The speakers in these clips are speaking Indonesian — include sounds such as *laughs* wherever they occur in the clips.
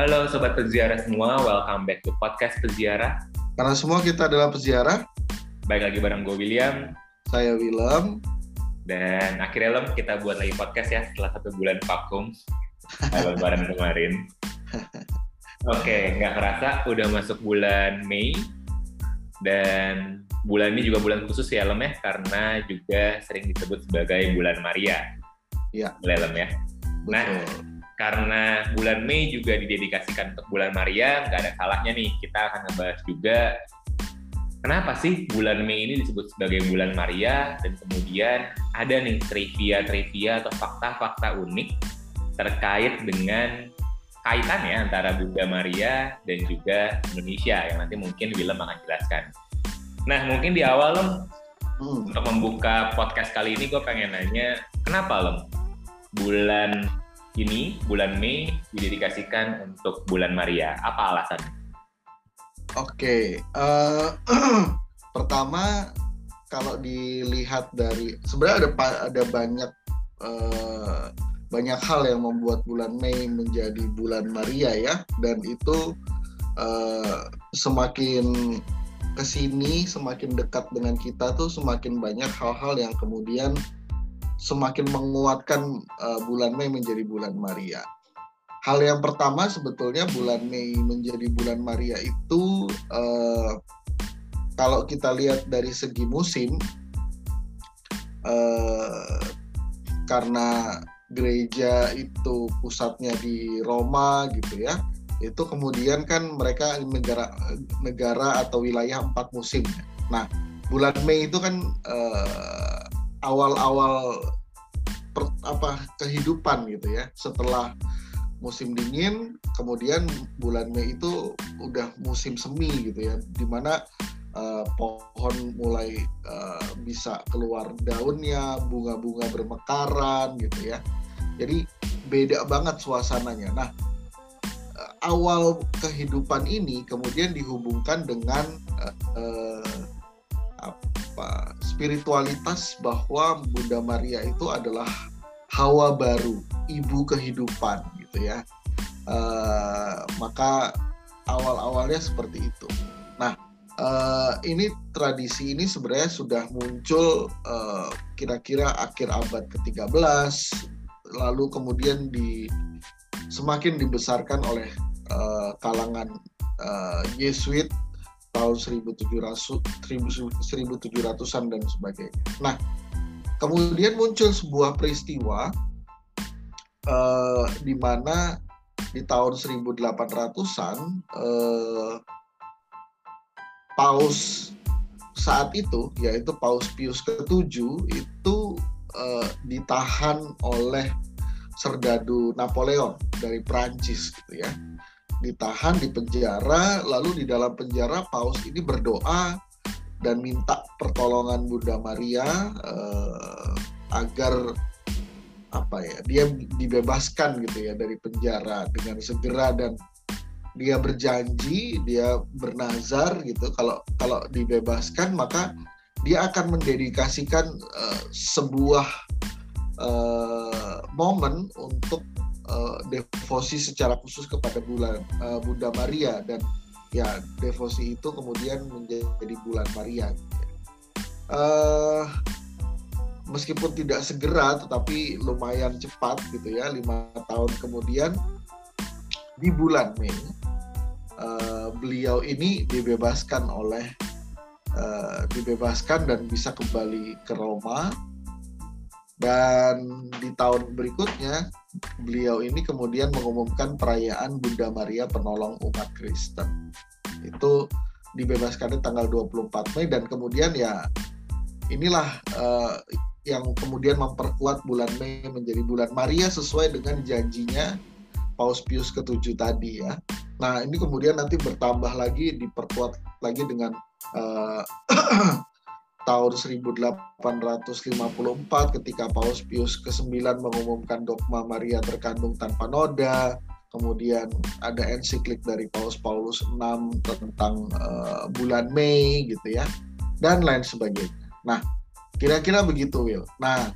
Halo Sobat Peziarah semua, welcome back to Podcast Peziarah. Karena semua kita adalah peziarah. Baik lagi bareng gue William. Saya Willem. Dan akhirnya Lem, kita buat lagi podcast ya setelah satu bulan vakum. Lebaran kemarin. Oke, nggak kerasa udah masuk bulan Mei. Dan bulan ini juga bulan khusus ya Lem ya, karena juga sering disebut sebagai bulan Maria. Iya. Boleh Lem ya. Nah. Karena bulan Mei juga didedikasikan untuk bulan Maria, nggak ada salahnya nih kita akan ngebahas juga kenapa sih bulan Mei ini disebut sebagai bulan Maria dan kemudian ada nih trivia-trivia atau fakta-fakta unik terkait dengan kaitannya antara Bunda Maria dan juga Indonesia yang nanti mungkin Willem akan jelaskan. Nah mungkin di awal Lem, Hmm. untuk membuka podcast kali ini gue pengen nanya kenapa Lem bulan ini bulan Mei didedikasikan untuk bulan Maria apa alasannya? Oke. eh, *clears throat* pertama kalau dilihat dari sebenarnya ada ada banyak eh, banyak hal yang membuat bulan Mei menjadi bulan Maria ya dan itu eh, semakin ke sini semakin dekat dengan kita tuh semakin banyak hal-hal yang kemudian semakin menguatkan eh, bulan Mei menjadi bulan Maria. Hal yang pertama sebetulnya bulan Mei menjadi bulan Maria itu eh, kalau kita lihat dari segi musim eh, karena gereja itu pusatnya di Roma gitu ya itu kemudian kan mereka negara negara atau wilayah empat musim. Nah bulan Mei itu kan eh, awal-awal apa kehidupan gitu ya. Setelah musim dingin kemudian bulan Mei itu udah musim semi gitu ya. Di mana eh, pohon mulai eh, bisa keluar daunnya bunga-bunga bermekaran gitu ya. Jadi beda banget suasananya. Nah eh, awal kehidupan ini kemudian dihubungkan dengan eh, eh, apa? Spiritualitas bahwa Bunda Maria itu adalah hawa baru ibu kehidupan gitu ya. Eh, maka awal-awalnya seperti itu. Nah eh, ini tradisi ini sebenarnya sudah muncul eh, kira-kira akhir abad ke-13 lalu kemudian di semakin dibesarkan oleh eh, kalangan eh, Yesuit tahun 1700 1700-an dan sebagainya. Nah, kemudian muncul sebuah peristiwa eh, di mana di tahun 1800-an eh, Paus saat itu yaitu Paus Pius ke-7 itu eh, ditahan oleh serdadu Napoleon dari Prancis gitu ya. Ditahan di penjara lalu di dalam penjara Paus ini berdoa dan minta pertolongan Bunda Maria eh, agar apa ya dia dibebaskan gitu ya dari penjara dengan segera dan dia berjanji dia bernazar gitu. Kalau kalau dibebaskan maka dia akan mendedikasikan eh, sebuah eh, momen untuk eh, devosi secara khusus kepada bulan eh, Bunda Maria dan ya devosi itu kemudian menjadi bulan Maria. Eh, meskipun tidak segera tetapi lumayan cepat gitu ya lima tahun kemudian di bulan Mei eh, beliau ini dibebaskan oleh eh, dibebaskan dan bisa kembali ke Roma dan di tahun berikutnya beliau ini kemudian mengumumkan perayaan Bunda Maria penolong umat Kristen itu dibebaskannya tanggal 24 Mei dan kemudian ya inilah eh, yang kemudian memperkuat bulan Mei menjadi bulan Maria sesuai dengan janjinya Paus Pius ke-7 tadi ya. Nah, ini kemudian nanti bertambah lagi diperkuat lagi dengan eh, *clears throat* tahun 1854 ketika Paus Pius ke-9 mengumumkan dogma Maria terkandung tanpa noda. Kemudian ada ensiklik dari Paus Paulus VI tentang eh, bulan Mei gitu ya. Dan lain sebagainya. Nah, Kira-kira begitu, Will. Nah,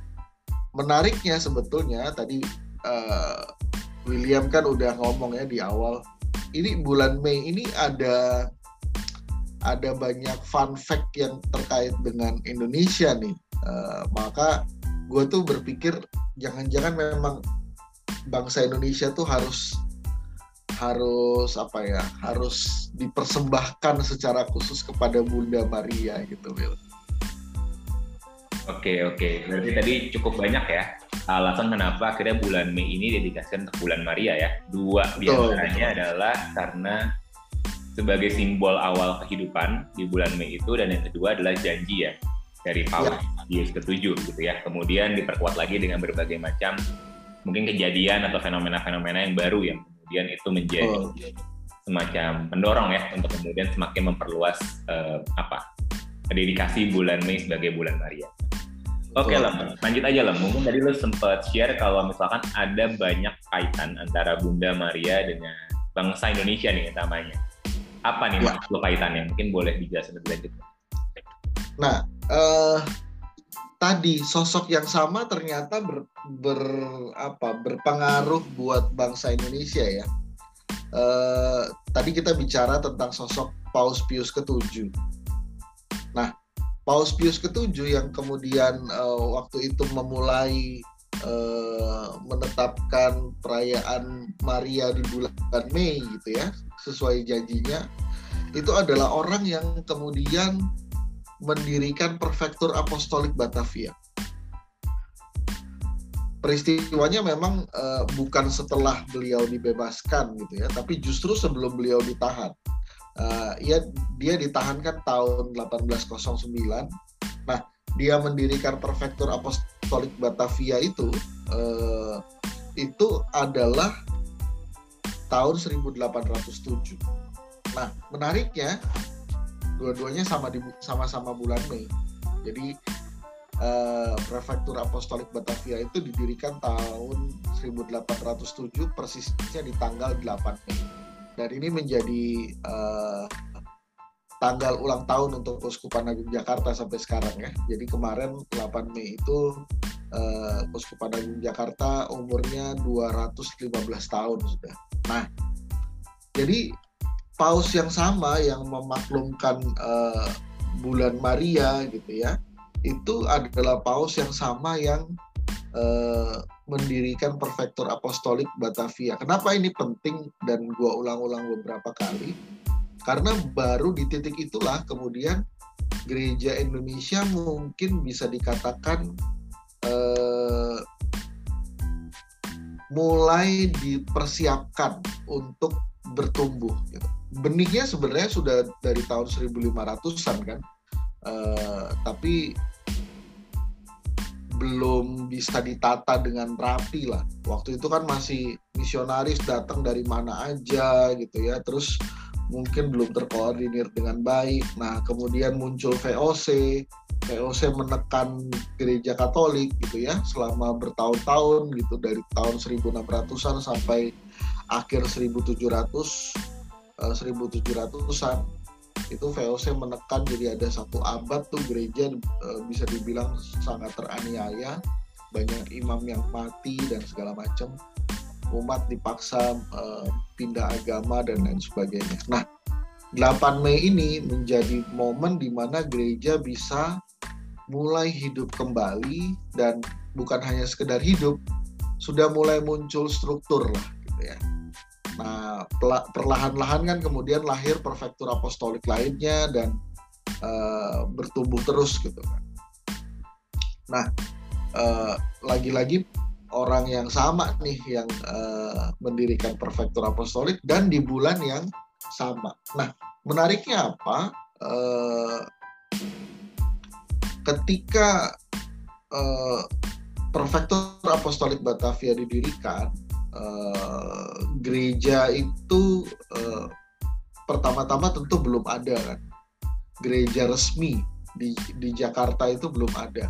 menariknya sebetulnya tadi eh, William kan udah ngomong ya di awal ini bulan Mei ini ada ada banyak fun fact yang terkait dengan Indonesia nih. Uh, maka gue tuh berpikir jangan-jangan memang bangsa Indonesia tuh harus harus apa ya harus dipersembahkan secara khusus kepada Bunda Maria gitu Will. Oke oke berarti tadi cukup banyak ya alasan kenapa akhirnya bulan Mei ini dedikasikan untuk bulan Maria ya dua di antaranya adalah karena sebagai simbol awal kehidupan di bulan Mei itu dan yang kedua adalah janji ya dari Paus ya. Pius ketujuh gitu ya kemudian diperkuat lagi dengan berbagai macam mungkin kejadian atau fenomena-fenomena yang baru yang kemudian itu menjadi oh. semacam pendorong ya untuk kemudian semakin memperluas uh, apa dedikasi bulan Mei sebagai bulan Maria. Oke okay, lah, lanjut aja lah. Mungkin tadi lo sempat share kalau misalkan ada banyak kaitan antara Bunda Maria dengan bangsa Indonesia nih namanya. Apa nih ya. maksud kaitannya? Mungkin boleh dijelasin lebih lanjut. Nah, uh, tadi sosok yang sama ternyata ber, ber apa berpengaruh buat bangsa Indonesia ya. Uh, tadi kita bicara tentang sosok Paus Pius ketujuh. Nah, Paus Pius ketujuh yang kemudian uh, waktu itu memulai uh, menetapkan perayaan Maria di bulan Mei gitu ya, sesuai janjinya, itu adalah orang yang kemudian mendirikan Prefektur Apostolik Batavia. Peristiwanya memang uh, bukan setelah beliau dibebaskan gitu ya, tapi justru sebelum beliau ditahan. Uh, ya dia ditahankan tahun 1809. Nah, dia mendirikan Prefektur Apostolik Batavia itu uh, itu adalah tahun 1807. Nah, menariknya dua-duanya sama di sama-sama bulan Mei. Jadi uh, Prefektur Apostolik Batavia itu didirikan tahun 1807 persisnya di tanggal 8 Mei. Dan ini menjadi uh, tanggal ulang tahun untuk Uskupan Agung Jakarta sampai sekarang ya. Jadi kemarin 8 Mei itu uh, Uskupan Agung Jakarta umurnya 215 tahun sudah. Nah, jadi paus yang sama yang memaklumkan uh, bulan Maria gitu ya itu adalah paus yang sama yang uh, mendirikan Prefektur Apostolik Batavia. Kenapa ini penting dan gua ulang-ulang beberapa kali? Karena baru di titik itulah kemudian gereja Indonesia mungkin bisa dikatakan uh, mulai dipersiapkan untuk bertumbuh. Gitu benihnya sebenarnya sudah dari tahun 1500-an kan uh, tapi belum bisa ditata dengan rapi lah waktu itu kan masih misionaris datang dari mana aja gitu ya terus mungkin belum terkoordinir dengan baik. Nah kemudian muncul VOC VOC menekan gereja Katolik gitu ya selama bertahun-tahun gitu dari tahun 1600-an sampai akhir 1700 1700-an eh, itu VOC menekan jadi ada satu abad tuh gereja uh, bisa dibilang sangat teraniaya. Banyak imam yang mati dan segala macam umat dipaksa uh, pindah agama dan lain sebagainya. Nah, 8 Mei ini menjadi momen di mana gereja bisa mulai hidup kembali dan bukan hanya sekedar hidup, sudah mulai muncul struktur lah gitu ya Nah, perlahan-lahan kan kemudian lahir prefektur apostolik lainnya dan uh, bertumbuh terus gitu kan. Nah, uh, lagi-lagi orang yang sama nih yang uh, mendirikan prefektur apostolik dan di bulan yang sama. Nah, menariknya apa? Uh, ketika uh, prefektur apostolik Batavia didirikan, uh, gereja itu uh, pertama-tama tentu belum ada kan gereja resmi di di Jakarta itu belum ada.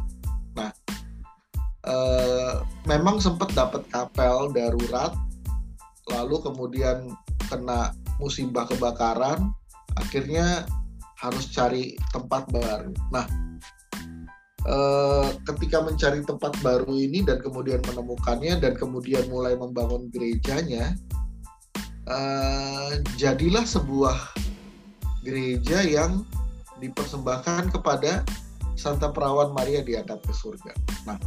Uh, memang sempat dapat kapel darurat, lalu kemudian kena musibah kebakaran, akhirnya harus cari tempat baru. Nah, Eh, ketika mencari tempat baru ini dan kemudian menemukannya dan kemudian mulai membangun gerejanya, uh, jadilah sebuah gereja yang dipersembahkan kepada Santa Perawan Maria diangkat ke surga. Nah,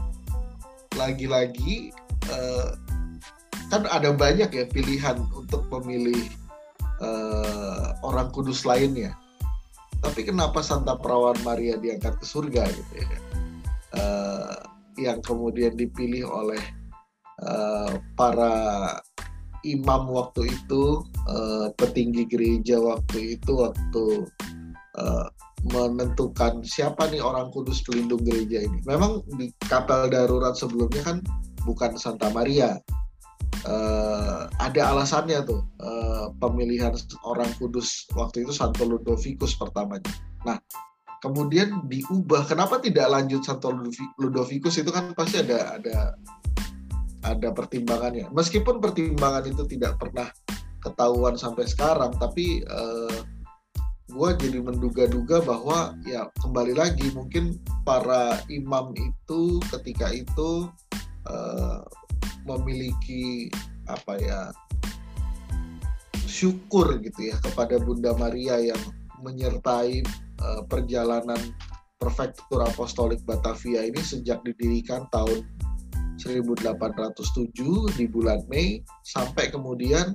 lagi-lagi uh, kan ada banyak ya pilihan untuk memilih uh, orang kudus lainnya. Tapi kenapa Santa Perawan Maria diangkat ke surga gitu ya? Uh, yang kemudian dipilih oleh uh, para imam waktu itu, uh, petinggi gereja waktu itu, waktu uh, menentukan siapa nih orang kudus pelindung gereja ini. Memang di kapel darurat sebelumnya kan bukan Santa Maria, uh, ada alasannya tuh uh, pemilihan orang kudus waktu itu Santo Ludovicus pertamanya. Nah, kemudian diubah. Kenapa tidak lanjut Santo Ludovicus itu kan pasti ada ada ada pertimbangannya. Meskipun pertimbangan itu tidak pernah ketahuan sampai sekarang, tapi uh, gue jadi menduga-duga bahwa ya kembali lagi mungkin para imam itu ketika itu uh, memiliki apa ya syukur gitu ya kepada Bunda Maria yang menyertai uh, perjalanan Prefektur Apostolik Batavia ini sejak didirikan tahun 1807 di bulan Mei sampai kemudian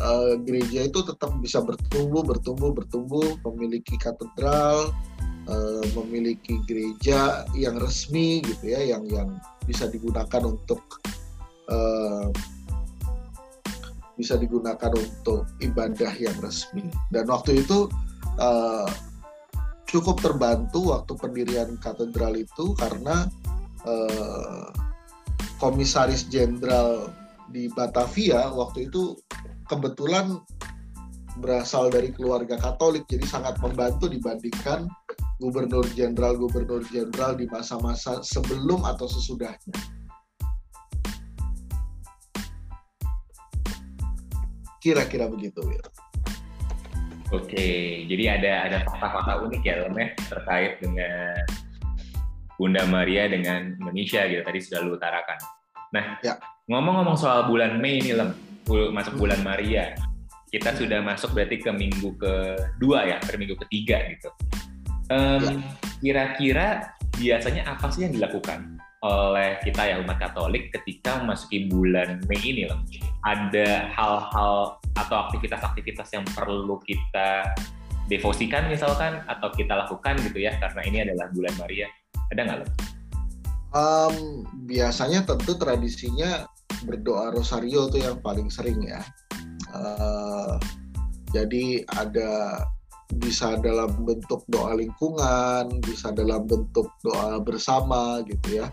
uh, gereja itu tetap bisa bertumbuh bertumbuh bertumbuh memiliki katedral uh, memiliki gereja yang resmi gitu ya yang yang bisa digunakan untuk uh, bisa digunakan untuk ibadah yang resmi. Dan waktu itu uh, cukup terbantu waktu pendirian katedral itu karena uh, komisaris jenderal di Batavia waktu itu kebetulan berasal dari keluarga Katolik jadi sangat membantu dibandingkan gubernur jenderal gubernur jenderal di masa-masa sebelum atau sesudahnya. Kira-kira begitu, Will. Oke, jadi ada ada fakta-fakta unik ya, Lem ya, terkait dengan Bunda Maria dengan Indonesia gitu tadi sudah lu utarakan. Nah, ya. ngomong-ngomong soal bulan Mei ini Lem, masuk bulan Maria, kita sudah masuk berarti ke minggu kedua ya, ke minggu ketiga gitu. Um. Kira-kira biasanya apa sih yang dilakukan oleh kita ya umat Katolik ketika memasuki bulan Mei ini loh. Ada hal-hal atau aktivitas-aktivitas yang perlu kita devosikan misalkan atau kita lakukan gitu ya karena ini adalah bulan Maria. Ada nggak loh? Um, biasanya tentu tradisinya berdoa rosario tuh yang paling sering ya. Uh, jadi ada bisa dalam bentuk doa lingkungan, bisa dalam bentuk doa bersama gitu ya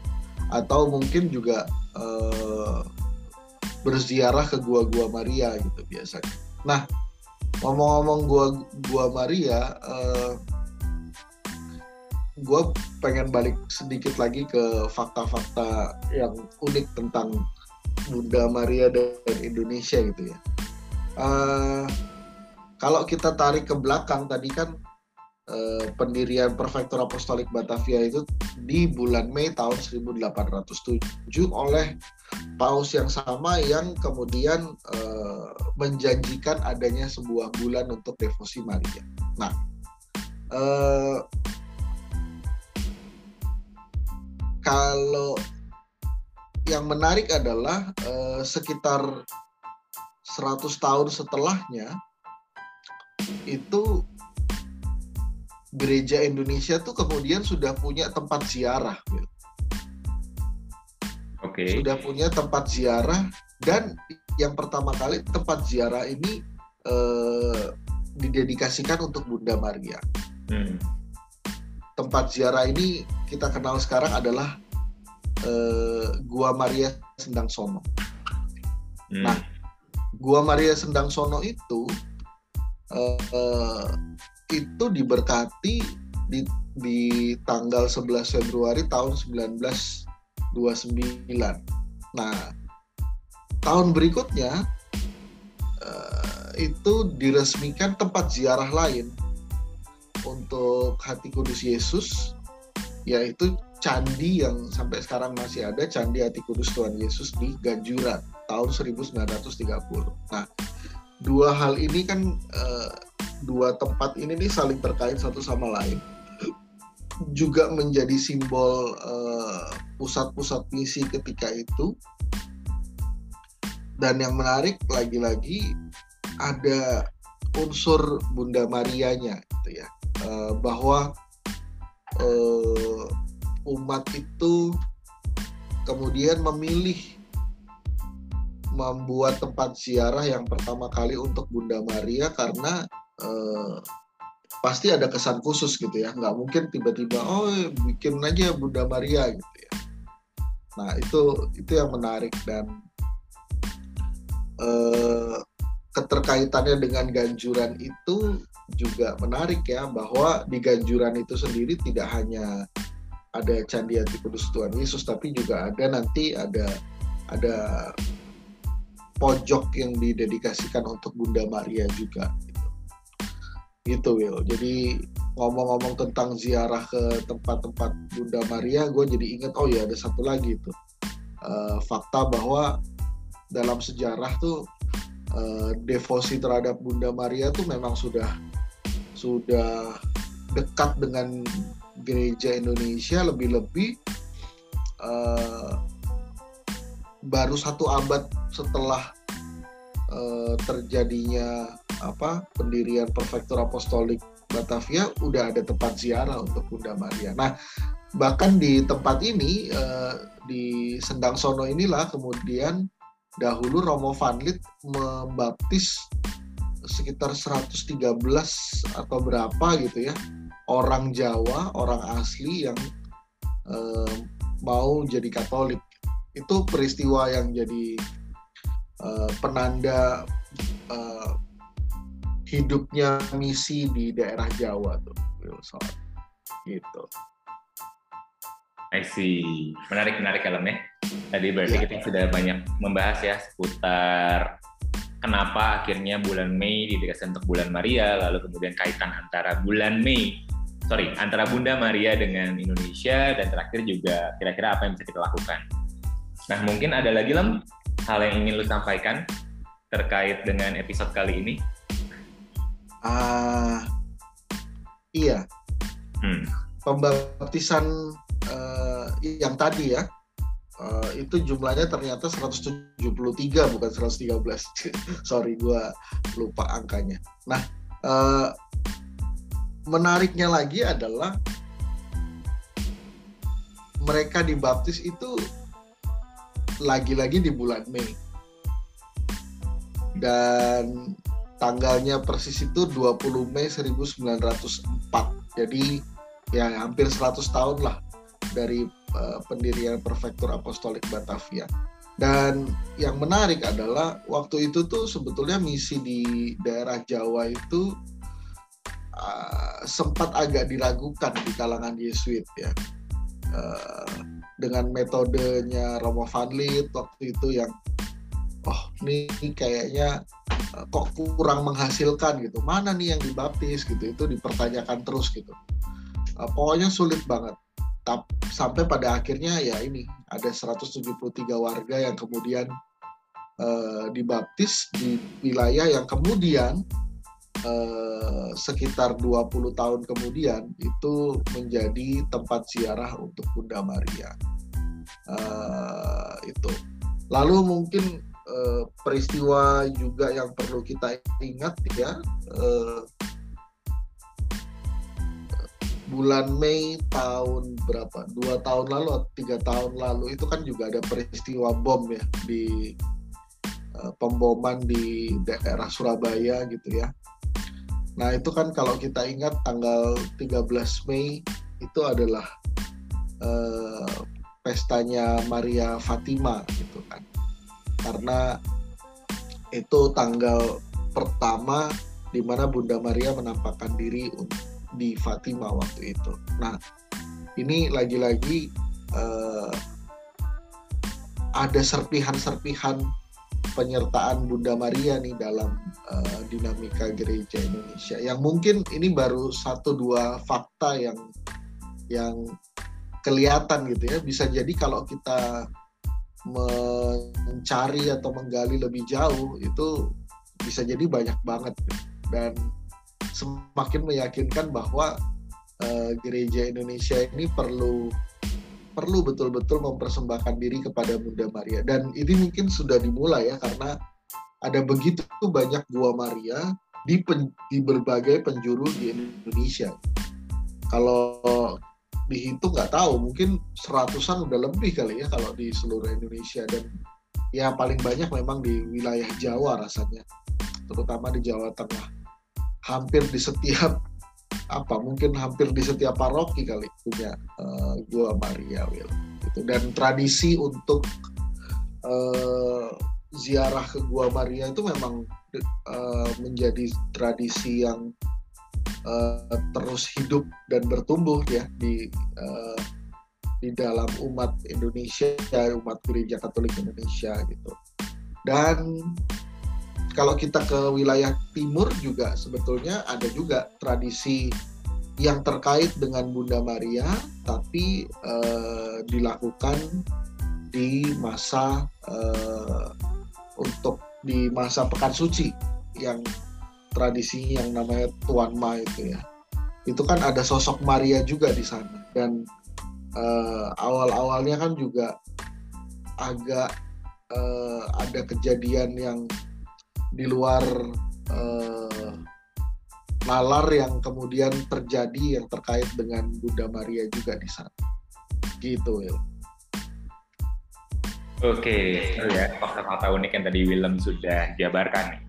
atau mungkin juga uh, berziarah ke gua-gua Maria gitu biasanya. Nah, ngomong-ngomong gua gua Maria, uh, gua pengen balik sedikit lagi ke fakta-fakta yang unik tentang Bunda Maria dan Indonesia gitu ya. Uh, kalau kita tarik ke belakang tadi kan Eh, pendirian Prefektur Apostolik Batavia itu di bulan Mei tahun 1807 oleh paus yang sama yang kemudian uh, menjanjikan adanya sebuah bulan untuk devosi Maria. Nah, uh, kalau yang menarik adalah uh, sekitar 100 tahun setelahnya itu gereja Indonesia tuh kemudian sudah punya tempat ziarah. Oke. Okay. Sudah punya tempat ziarah dan yang pertama kali tempat ziarah ini eh, didedikasikan untuk Bunda Maria. Hmm. Tempat ziarah ini kita kenal sekarang adalah eh, Gua Maria Sendang Sono. Hmm. Nah, Gua Maria Sendang Sono itu eh, itu diberkati di, di tanggal 11 Februari tahun 1929. Nah, tahun berikutnya uh, itu diresmikan tempat ziarah lain untuk Hati Kudus Yesus, yaitu candi yang sampai sekarang masih ada, Candi Hati Kudus Tuhan Yesus di Ganjuran tahun 1930. Nah, dua hal ini kan uh, dua tempat ini nih saling terkait satu sama lain. Juga menjadi simbol uh, pusat-pusat misi ketika itu. Dan yang menarik lagi-lagi ada unsur Bunda Marianya gitu ya. Uh, bahwa uh, umat itu kemudian memilih membuat tempat ziarah yang pertama kali untuk Bunda Maria karena uh, pasti ada kesan khusus gitu ya. Nggak mungkin tiba-tiba oh bikin aja Bunda Maria gitu ya. Nah itu itu yang menarik dan uh, keterkaitannya dengan ganjuran itu juga menarik ya bahwa di ganjuran itu sendiri tidak hanya ada candi anti kudus Tuhan Yesus tapi juga ada nanti ada ada pojok yang didedikasikan untuk Bunda Maria juga gitu. Gitu Will. Jadi ngomong-ngomong tentang ziarah ke tempat-tempat Bunda Maria, gue jadi inget oh ya ada satu lagi itu uh, fakta bahwa dalam sejarah tuh uh, devosi terhadap Bunda Maria tuh memang sudah sudah dekat dengan gereja Indonesia lebih-lebih uh, baru satu abad setelah uh, terjadinya apa pendirian prefektur apostolik Batavia udah ada tempat ziarah untuk Bunda Maria. Nah bahkan di tempat ini uh, di Sendang Sono inilah kemudian dahulu Romo Van Lith membaptis sekitar 113 atau berapa gitu ya orang Jawa, orang asli yang uh, mau jadi Katolik. Itu peristiwa yang jadi uh, penanda uh, hidupnya misi di daerah Jawa tuh, Wilson. Gitu. I see. Menarik, menarik elemnya. Tadi berarti ya. kita sudah banyak membahas ya seputar kenapa akhirnya bulan Mei didekatkan untuk bulan Maria, lalu kemudian kaitan antara bulan Mei, sorry, antara Bunda Maria dengan Indonesia, dan terakhir juga kira-kira apa yang bisa kita lakukan. Nah, mungkin ada lagi Lem, hal yang ingin lu sampaikan terkait dengan episode kali ini? Uh, iya. Hmm. Pembaptisan uh, yang tadi ya, uh, itu jumlahnya ternyata 173 bukan 113. *laughs* Sorry, gue lupa angkanya. Nah, uh, menariknya lagi adalah mereka dibaptis itu lagi-lagi di bulan Mei. Dan tanggalnya persis itu 20 Mei 1904. Jadi ya hampir 100 tahun lah dari uh, pendirian Prefektur Apostolik Batavia. Dan yang menarik adalah waktu itu tuh sebetulnya misi di daerah Jawa itu uh, sempat agak diragukan di kalangan Yesuit ya. Uh, dengan metodenya Romo Van Lith waktu itu yang oh ini kayaknya kok kurang menghasilkan gitu mana nih yang dibaptis gitu itu dipertanyakan terus gitu uh, pokoknya sulit banget Sampai pada akhirnya ya ini ada 173 warga yang kemudian uh, dibaptis di wilayah yang kemudian Eh, sekitar 20 tahun kemudian itu menjadi tempat ziarah untuk Bunda Maria. Uh, itu. Lalu mungkin uh, peristiwa juga yang perlu kita ingat ya uh, bulan Mei tahun berapa? Dua tahun lalu atau tiga tahun lalu. Itu kan juga ada peristiwa bom ya di uh, pemboman di daerah Surabaya gitu ya. Nah, itu kan kalau kita ingat tanggal 13 Mei itu adalah uh, pestanya Maria Fatima gitu kan. Karena itu tanggal pertama di mana Bunda Maria menampakkan diri di Fatima waktu itu. Nah, ini lagi-lagi uh, ada serpihan-serpihan penyertaan Bunda Maria nih dalam uh, dinamika gereja Indonesia. Yang mungkin ini baru satu dua fakta yang yang kelihatan gitu ya. Bisa jadi kalau kita mencari atau menggali lebih jauh itu bisa jadi banyak banget dan semakin meyakinkan bahwa uh, gereja Indonesia ini perlu perlu betul-betul mempersembahkan diri kepada Bunda Maria. Dan ini mungkin sudah dimulai ya karena ada begitu banyak gua Maria di, pen, di berbagai penjuru di Indonesia. Kalau dihitung nggak tahu mungkin seratusan udah lebih kali ya kalau di seluruh Indonesia. Dan ya paling banyak memang di wilayah Jawa rasanya terutama di Jawa Tengah hampir di setiap apa mungkin hampir di setiap paroki kali punya uh, gua Maria Will gitu. Dan tradisi untuk uh, ziarah ke gua Maria itu memang uh, menjadi tradisi yang uh, terus hidup dan bertumbuh ya di uh, di dalam umat Indonesia umat gereja Katolik Indonesia gitu. Dan kalau kita ke wilayah timur juga sebetulnya ada juga tradisi yang terkait dengan Bunda Maria tapi eh, dilakukan di masa eh, untuk di masa pekan suci yang tradisi yang namanya Tuan Ma itu ya. Itu kan ada sosok Maria juga di sana dan eh, awal-awalnya kan juga agak eh, ada kejadian yang di luar uh, nalar yang kemudian terjadi yang terkait dengan Bunda Maria juga di sana. Gitu, Will. Oke, itu ya fakta-fakta unik yang tadi Willem sudah jabarkan.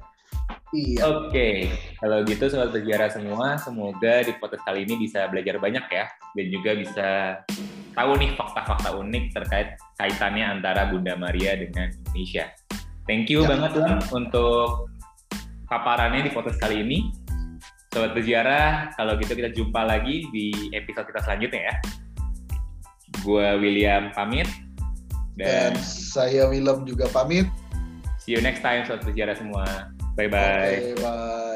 Iya. Oke, kalau gitu sobat sejarah semua, semoga di podcast kali ini bisa belajar banyak ya, dan juga bisa tahu nih fakta-fakta unik terkait kaitannya antara Bunda Maria dengan Indonesia. Thank you ya. banget Bang untuk paparannya di podcast kali ini. Sobat berziarah, kalau gitu kita jumpa lagi di episode kita selanjutnya ya. Gua William pamit. Dan, dan saya Willem juga pamit. See you next time sobat berziarah semua. Bye-bye. Okay, bye.